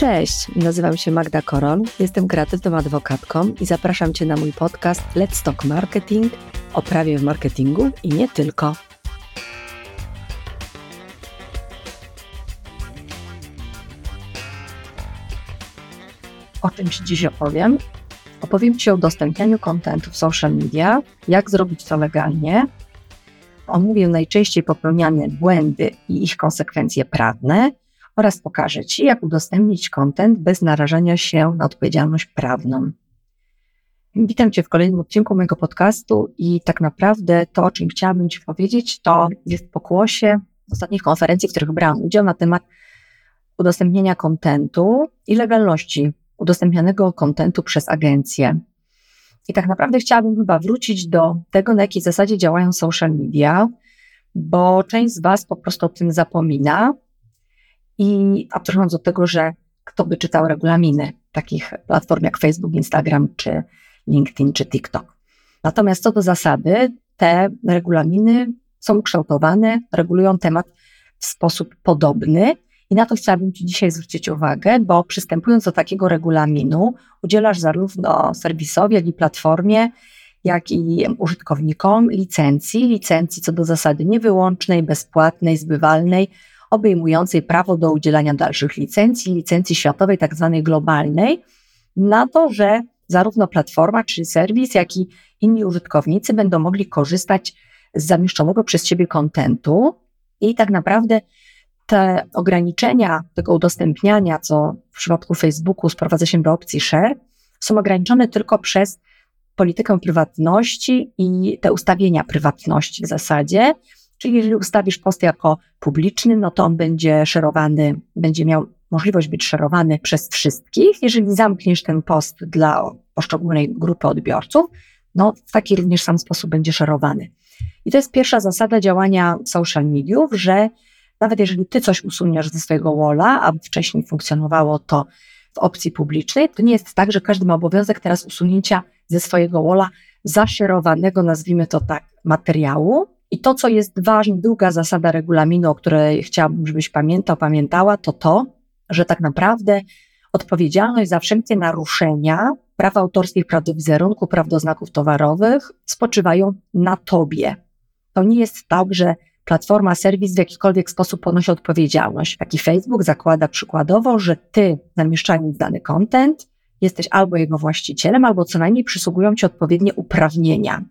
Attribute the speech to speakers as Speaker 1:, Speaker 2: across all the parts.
Speaker 1: Cześć, nazywam się Magda Koron, jestem kreatywną adwokatką i zapraszam Cię na mój podcast Let's Talk Marketing o prawie w marketingu i nie tylko. O czym Ci dziś opowiem? Opowiem Ci o udostępnianiu kontentu w social media, jak zrobić to legalnie. Omówię najczęściej popełniane błędy i ich konsekwencje prawne oraz pokażę Ci, jak udostępnić kontent bez narażania się na odpowiedzialność prawną. Witam Cię w kolejnym odcinku mojego podcastu i tak naprawdę to, o czym chciałabym Ci powiedzieć, to jest pokłosie ostatnich konferencji, w których brałam udział na temat udostępnienia kontentu i legalności udostępnianego kontentu przez agencje. I tak naprawdę chciałabym chyba wrócić do tego, na jakiej zasadzie działają social media, bo część z Was po prostu o tym zapomina. I abstrahując od tego, że kto by czytał regulaminy takich platform jak Facebook, Instagram, czy LinkedIn, czy TikTok. Natomiast co do zasady, te regulaminy są ukształtowane, regulują temat w sposób podobny, i na to chciałabym Ci dzisiaj zwrócić uwagę, bo przystępując do takiego regulaminu, udzielasz zarówno serwisowi, jak i platformie, jak i użytkownikom licencji, licencji co do zasady niewyłącznej, bezpłatnej, zbywalnej, obejmującej prawo do udzielania dalszych licencji, licencji światowej, tak zwanej globalnej, na to, że zarówno platforma czy serwis, jak i inni użytkownicy będą mogli korzystać z zamieszczonego przez Ciebie kontentu i tak naprawdę te ograniczenia tego udostępniania, co w przypadku Facebooku sprowadza się do opcji share, są ograniczone tylko przez politykę prywatności i te ustawienia prywatności w zasadzie. Czyli jeżeli ustawisz post jako publiczny, no to on będzie szerowany, będzie miał możliwość być szerowany przez wszystkich. Jeżeli zamkniesz ten post dla poszczególnej grupy odbiorców, no w taki również sam sposób będzie szerowany. I to jest pierwsza zasada działania social mediów, że nawet jeżeli ty coś usuniesz ze swojego walla, a wcześniej funkcjonowało to w opcji publicznej, to nie jest tak, że każdy ma obowiązek teraz usunięcia ze swojego walla zaszerowanego, nazwijmy to tak, materiału. I to, co jest ważne, druga zasada regulaminu, o której chciałabym, żebyś pamiętał, pamiętała, to to, że tak naprawdę odpowiedzialność za wszelkie naruszenia praw autorskich, praw do wizerunku, praw do znaków towarowych spoczywają na tobie. To nie jest tak, że platforma, serwis w jakikolwiek sposób ponosi odpowiedzialność. Taki Facebook zakłada przykładowo, że ty, zamieszczając dany content, jesteś albo jego właścicielem, albo co najmniej przysługują ci odpowiednie uprawnienia.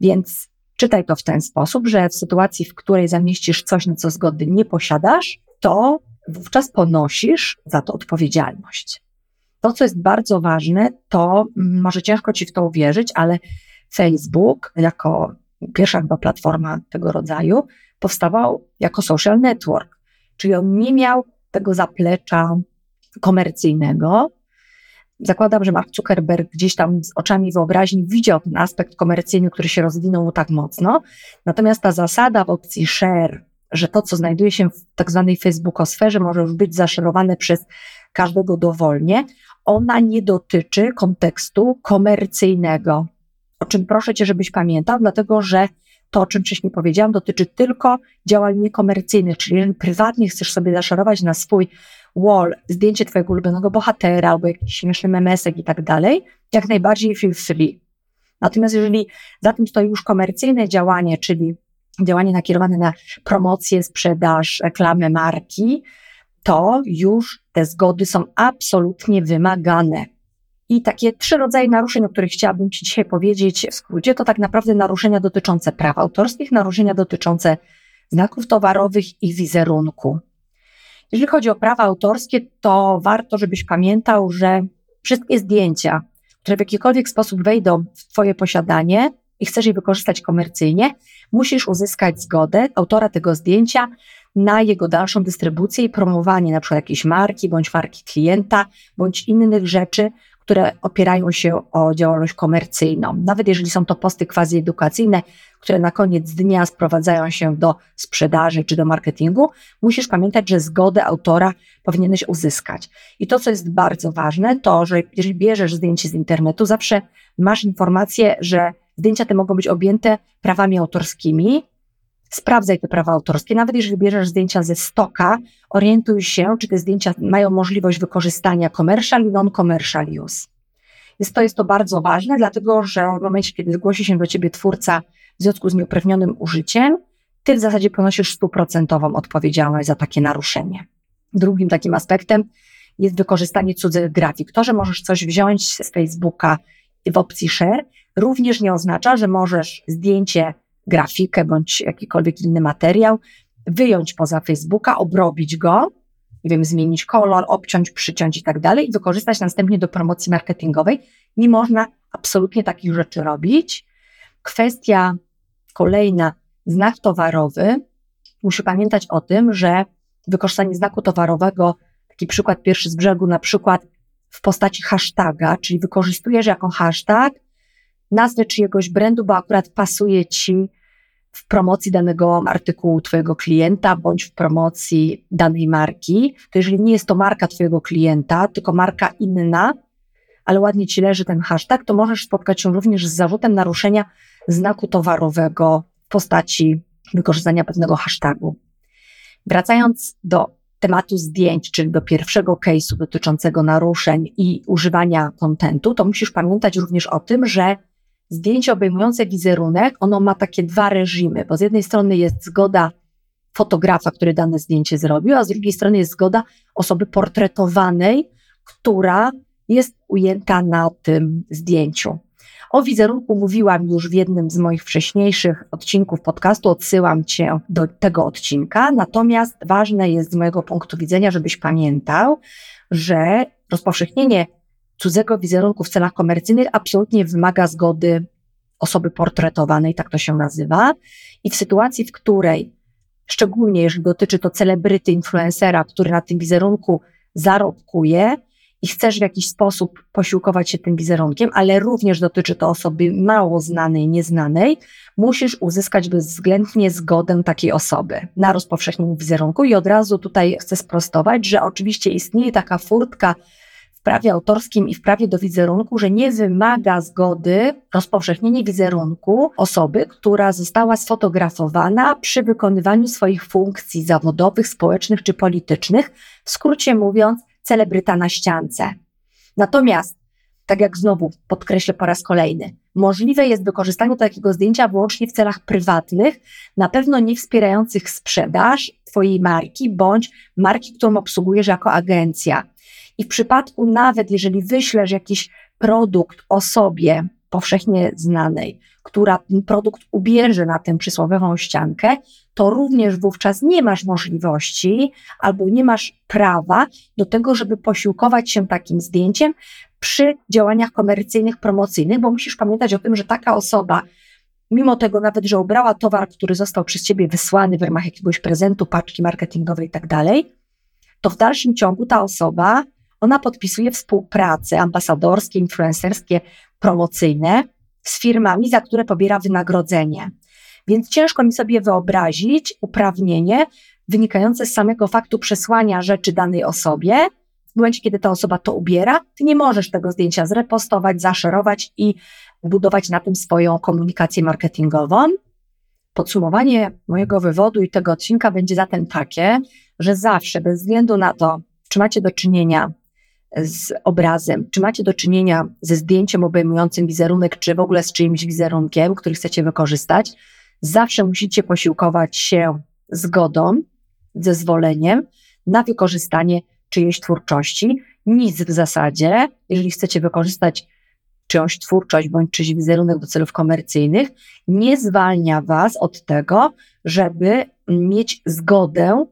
Speaker 1: Więc czytaj to w ten sposób, że w sytuacji, w której zamieścisz coś, na co zgody nie posiadasz, to wówczas ponosisz za to odpowiedzialność. To, co jest bardzo ważne, to mm, może ciężko ci w to uwierzyć, ale Facebook, jako pierwsza chyba platforma tego rodzaju, powstawał jako social network, czyli on nie miał tego zaplecza komercyjnego. Zakładam, że Mark Zuckerberg gdzieś tam z oczami wyobraźni widział ten aspekt komercyjny, który się rozwinął tak mocno. Natomiast ta zasada w opcji share, że to, co znajduje się w tak zwanej Facebookosferze, może już być zaszerowane przez każdego dowolnie, ona nie dotyczy kontekstu komercyjnego. O czym proszę Cię, żebyś pamiętał, dlatego że to, o czym wcześniej powiedziałam, dotyczy tylko działań niekomercyjnych, czyli jeżeli prywatnie chcesz sobie zaszerować na swój wall zdjęcie twojego ulubionego bohatera albo jakiś śmieszny memesek i tak dalej, jak najbardziej feel free. Natomiast jeżeli za tym stoi już komercyjne działanie, czyli działanie nakierowane na promocję, sprzedaż, reklamę marki, to już te zgody są absolutnie wymagane. I takie trzy rodzaje naruszeń, o których chciałabym Ci dzisiaj powiedzieć w skrócie, to tak naprawdę naruszenia dotyczące praw autorskich, naruszenia dotyczące znaków towarowych i wizerunku. Jeżeli chodzi o prawa autorskie, to warto, żebyś pamiętał, że wszystkie zdjęcia, które w jakikolwiek sposób wejdą w Twoje posiadanie i chcesz je wykorzystać komercyjnie, musisz uzyskać zgodę autora tego zdjęcia na jego dalszą dystrybucję i promowanie przykład jakiejś marki, bądź marki klienta, bądź innych rzeczy, które opierają się o działalność komercyjną. Nawet jeżeli są to posty quasi edukacyjne, które na koniec dnia sprowadzają się do sprzedaży czy do marketingu, musisz pamiętać, że zgodę autora powinieneś uzyskać. I to, co jest bardzo ważne, to, że jeżeli bierzesz zdjęcie z internetu, zawsze masz informację, że zdjęcia te mogą być objęte prawami autorskimi, sprawdzaj te prawa autorskie. Nawet jeżeli bierzesz zdjęcia ze stoka, orientuj się, czy te zdjęcia mają możliwość wykorzystania commercial i non-commercial use. Jest to, jest to bardzo ważne, dlatego że w momencie, kiedy zgłosi się do ciebie twórca w związku z nieuprawnionym użyciem, ty w zasadzie ponosisz stuprocentową odpowiedzialność za takie naruszenie. Drugim takim aspektem jest wykorzystanie cudzych grafik. To, że możesz coś wziąć z Facebooka w opcji share, również nie oznacza, że możesz zdjęcie, grafikę bądź jakikolwiek inny materiał wyjąć poza Facebooka, obrobić go, nie wiem, zmienić kolor, obciąć, przyciąć i tak dalej i wykorzystać następnie do promocji marketingowej. Nie można absolutnie takich rzeczy robić. Kwestia kolejna, znak towarowy. Musi pamiętać o tym, że wykorzystanie znaku towarowego, taki przykład pierwszy z brzegu, na przykład w postaci hashtaga, czyli wykorzystujesz jako hashtag nazwę czyjegoś brandu, bo akurat pasuje ci w promocji danego artykułu Twojego klienta bądź w promocji danej marki, to jeżeli nie jest to marka Twojego klienta, tylko marka inna, ale ładnie Ci leży ten hashtag, to możesz spotkać się również z zarzutem naruszenia znaku towarowego w postaci wykorzystania pewnego hashtagu. Wracając do tematu zdjęć, czyli do pierwszego case'u dotyczącego naruszeń i używania kontentu, to musisz pamiętać również o tym, że zdjęcie obejmujące wizerunek, ono ma takie dwa reżimy, bo z jednej strony jest zgoda fotografa, który dane zdjęcie zrobił, a z drugiej strony jest zgoda osoby portretowanej, która jest ujęta na tym zdjęciu. O wizerunku mówiłam już w jednym z moich wcześniejszych odcinków podcastu, odsyłam Cię do tego odcinka. Natomiast ważne jest z mojego punktu widzenia, żebyś pamiętał, że rozpowszechnienie cudzego wizerunku w celach komercyjnych absolutnie wymaga zgody osoby portretowanej, tak to się nazywa. I w sytuacji, w której, szczególnie jeżeli dotyczy to celebryty, influencera, który na tym wizerunku zarobkuje, i chcesz w jakiś sposób posiłkować się tym wizerunkiem, ale również dotyczy to osoby mało znanej, nieznanej, musisz uzyskać bezwzględnie zgodę takiej osoby na rozpowszechnienie wizerunku. I od razu tutaj chcę sprostować, że oczywiście istnieje taka furtka w prawie autorskim i w prawie do wizerunku, że nie wymaga zgody rozpowszechnienie wizerunku osoby, która została sfotografowana przy wykonywaniu swoich funkcji zawodowych, społecznych czy politycznych. W skrócie mówiąc, celebryta na ściance. Natomiast, tak jak znowu podkreślę po raz kolejny, możliwe jest wykorzystanie takiego zdjęcia wyłącznie w celach prywatnych, na pewno nie wspierających sprzedaż Twojej marki bądź marki, którą obsługujesz jako agencja. I w przypadku nawet, jeżeli wyślesz jakiś produkt osobie powszechnie znanej, która ten produkt ubierze na tę przysłowiową ściankę, to również wówczas nie masz możliwości albo nie masz prawa do tego, żeby posiłkować się takim zdjęciem przy działaniach komercyjnych, promocyjnych, bo musisz pamiętać o tym, że taka osoba, mimo tego nawet, że ubrała towar, który został przez ciebie wysłany w ramach jakiegoś prezentu, paczki marketingowej i tak dalej, to w dalszym ciągu ta osoba, ona podpisuje współprace ambasadorskie, influencerskie, promocyjne z firmami, za które pobiera wynagrodzenie. Więc ciężko mi sobie wyobrazić uprawnienie wynikające z samego faktu przesłania rzeczy danej osobie. W momencie, kiedy ta osoba to ubiera, ty nie możesz tego zdjęcia zrepostować, zaszerować i budować na tym swoją komunikację marketingową. Podsumowanie mojego wywodu i tego odcinka będzie zatem takie, że zawsze, bez względu na to, czy macie do czynienia z obrazem, czy macie do czynienia ze zdjęciem obejmującym wizerunek, czy w ogóle z czyimś wizerunkiem, który chcecie wykorzystać, zawsze musicie posiłkować się zgodą, zezwoleniem na wykorzystanie czyjejś twórczości. Nic w zasadzie, jeżeli chcecie wykorzystać czyjąś twórczość bądź czyjś wizerunek do celów komercyjnych, nie zwalnia Was od tego, żeby mieć zgodę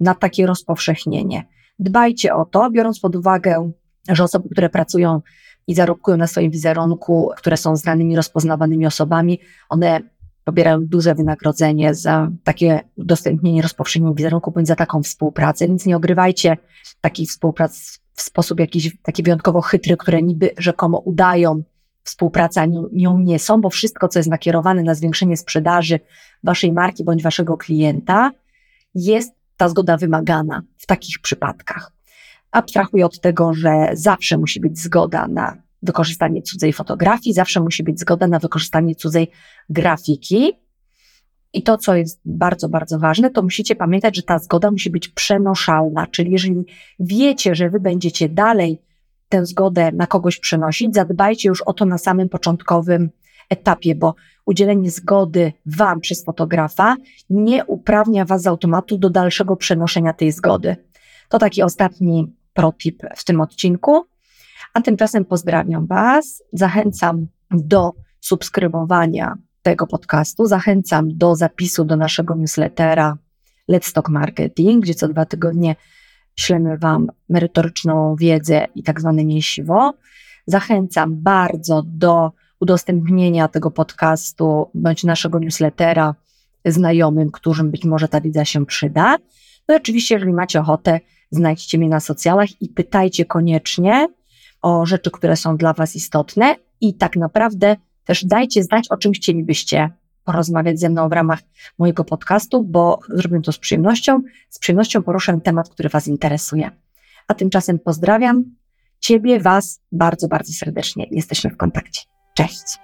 Speaker 1: na takie rozpowszechnienie. Dbajcie o to, biorąc pod uwagę, że osoby, które pracują i zarobkują na swoim wizerunku, które są znanymi, rozpoznawanymi osobami, one pobierają duże wynagrodzenie za takie udostępnienie, rozpowszechnienie wizerunku bądź za taką współpracę, więc nie ogrywajcie takiej współpracy w sposób jakiś taki wyjątkowo chytry, które niby rzekomo udają współpracę, a nią nie są, bo wszystko, co jest nakierowane na zwiększenie sprzedaży waszej marki bądź waszego klienta, jest ta zgoda wymagana w takich przypadkach. Abstrahuję od tego, że zawsze musi być zgoda na wykorzystanie cudzej fotografii, zawsze musi być zgoda na wykorzystanie cudzej grafiki. I to, co jest bardzo, bardzo ważne, to musicie pamiętać, że ta zgoda musi być przenoszalna, czyli jeżeli wiecie, że wy będziecie dalej tę zgodę na kogoś przenosić, zadbajcie już o to na samym początkowym etapie, bo udzielenie zgody Wam przez fotografa nie uprawnia Was z automatu do dalszego przenoszenia tej zgody. To taki ostatni protip w tym odcinku. A tymczasem pozdrawiam Was, zachęcam do subskrybowania tego podcastu, zachęcam do zapisu do naszego newslettera Let's Talk Marketing, gdzie co dwa tygodnie ślemy Wam merytoryczną wiedzę i tak zwane mięsiwo. Zachęcam bardzo do udostępnienia tego podcastu bądź naszego newslettera znajomym, którym być może ta wiedza się przyda. No i oczywiście, jeżeli macie ochotę, znajdźcie mnie na socjalach i pytajcie koniecznie o rzeczy, które są dla Was istotne i tak naprawdę też dajcie znać, o czym chcielibyście porozmawiać ze mną w ramach mojego podcastu, bo zrobię to z przyjemnością. Z przyjemnością poruszę temat, który Was interesuje. A tymczasem pozdrawiam Ciebie, Was bardzo, bardzo serdecznie. Jesteśmy w kontakcie. Cześć.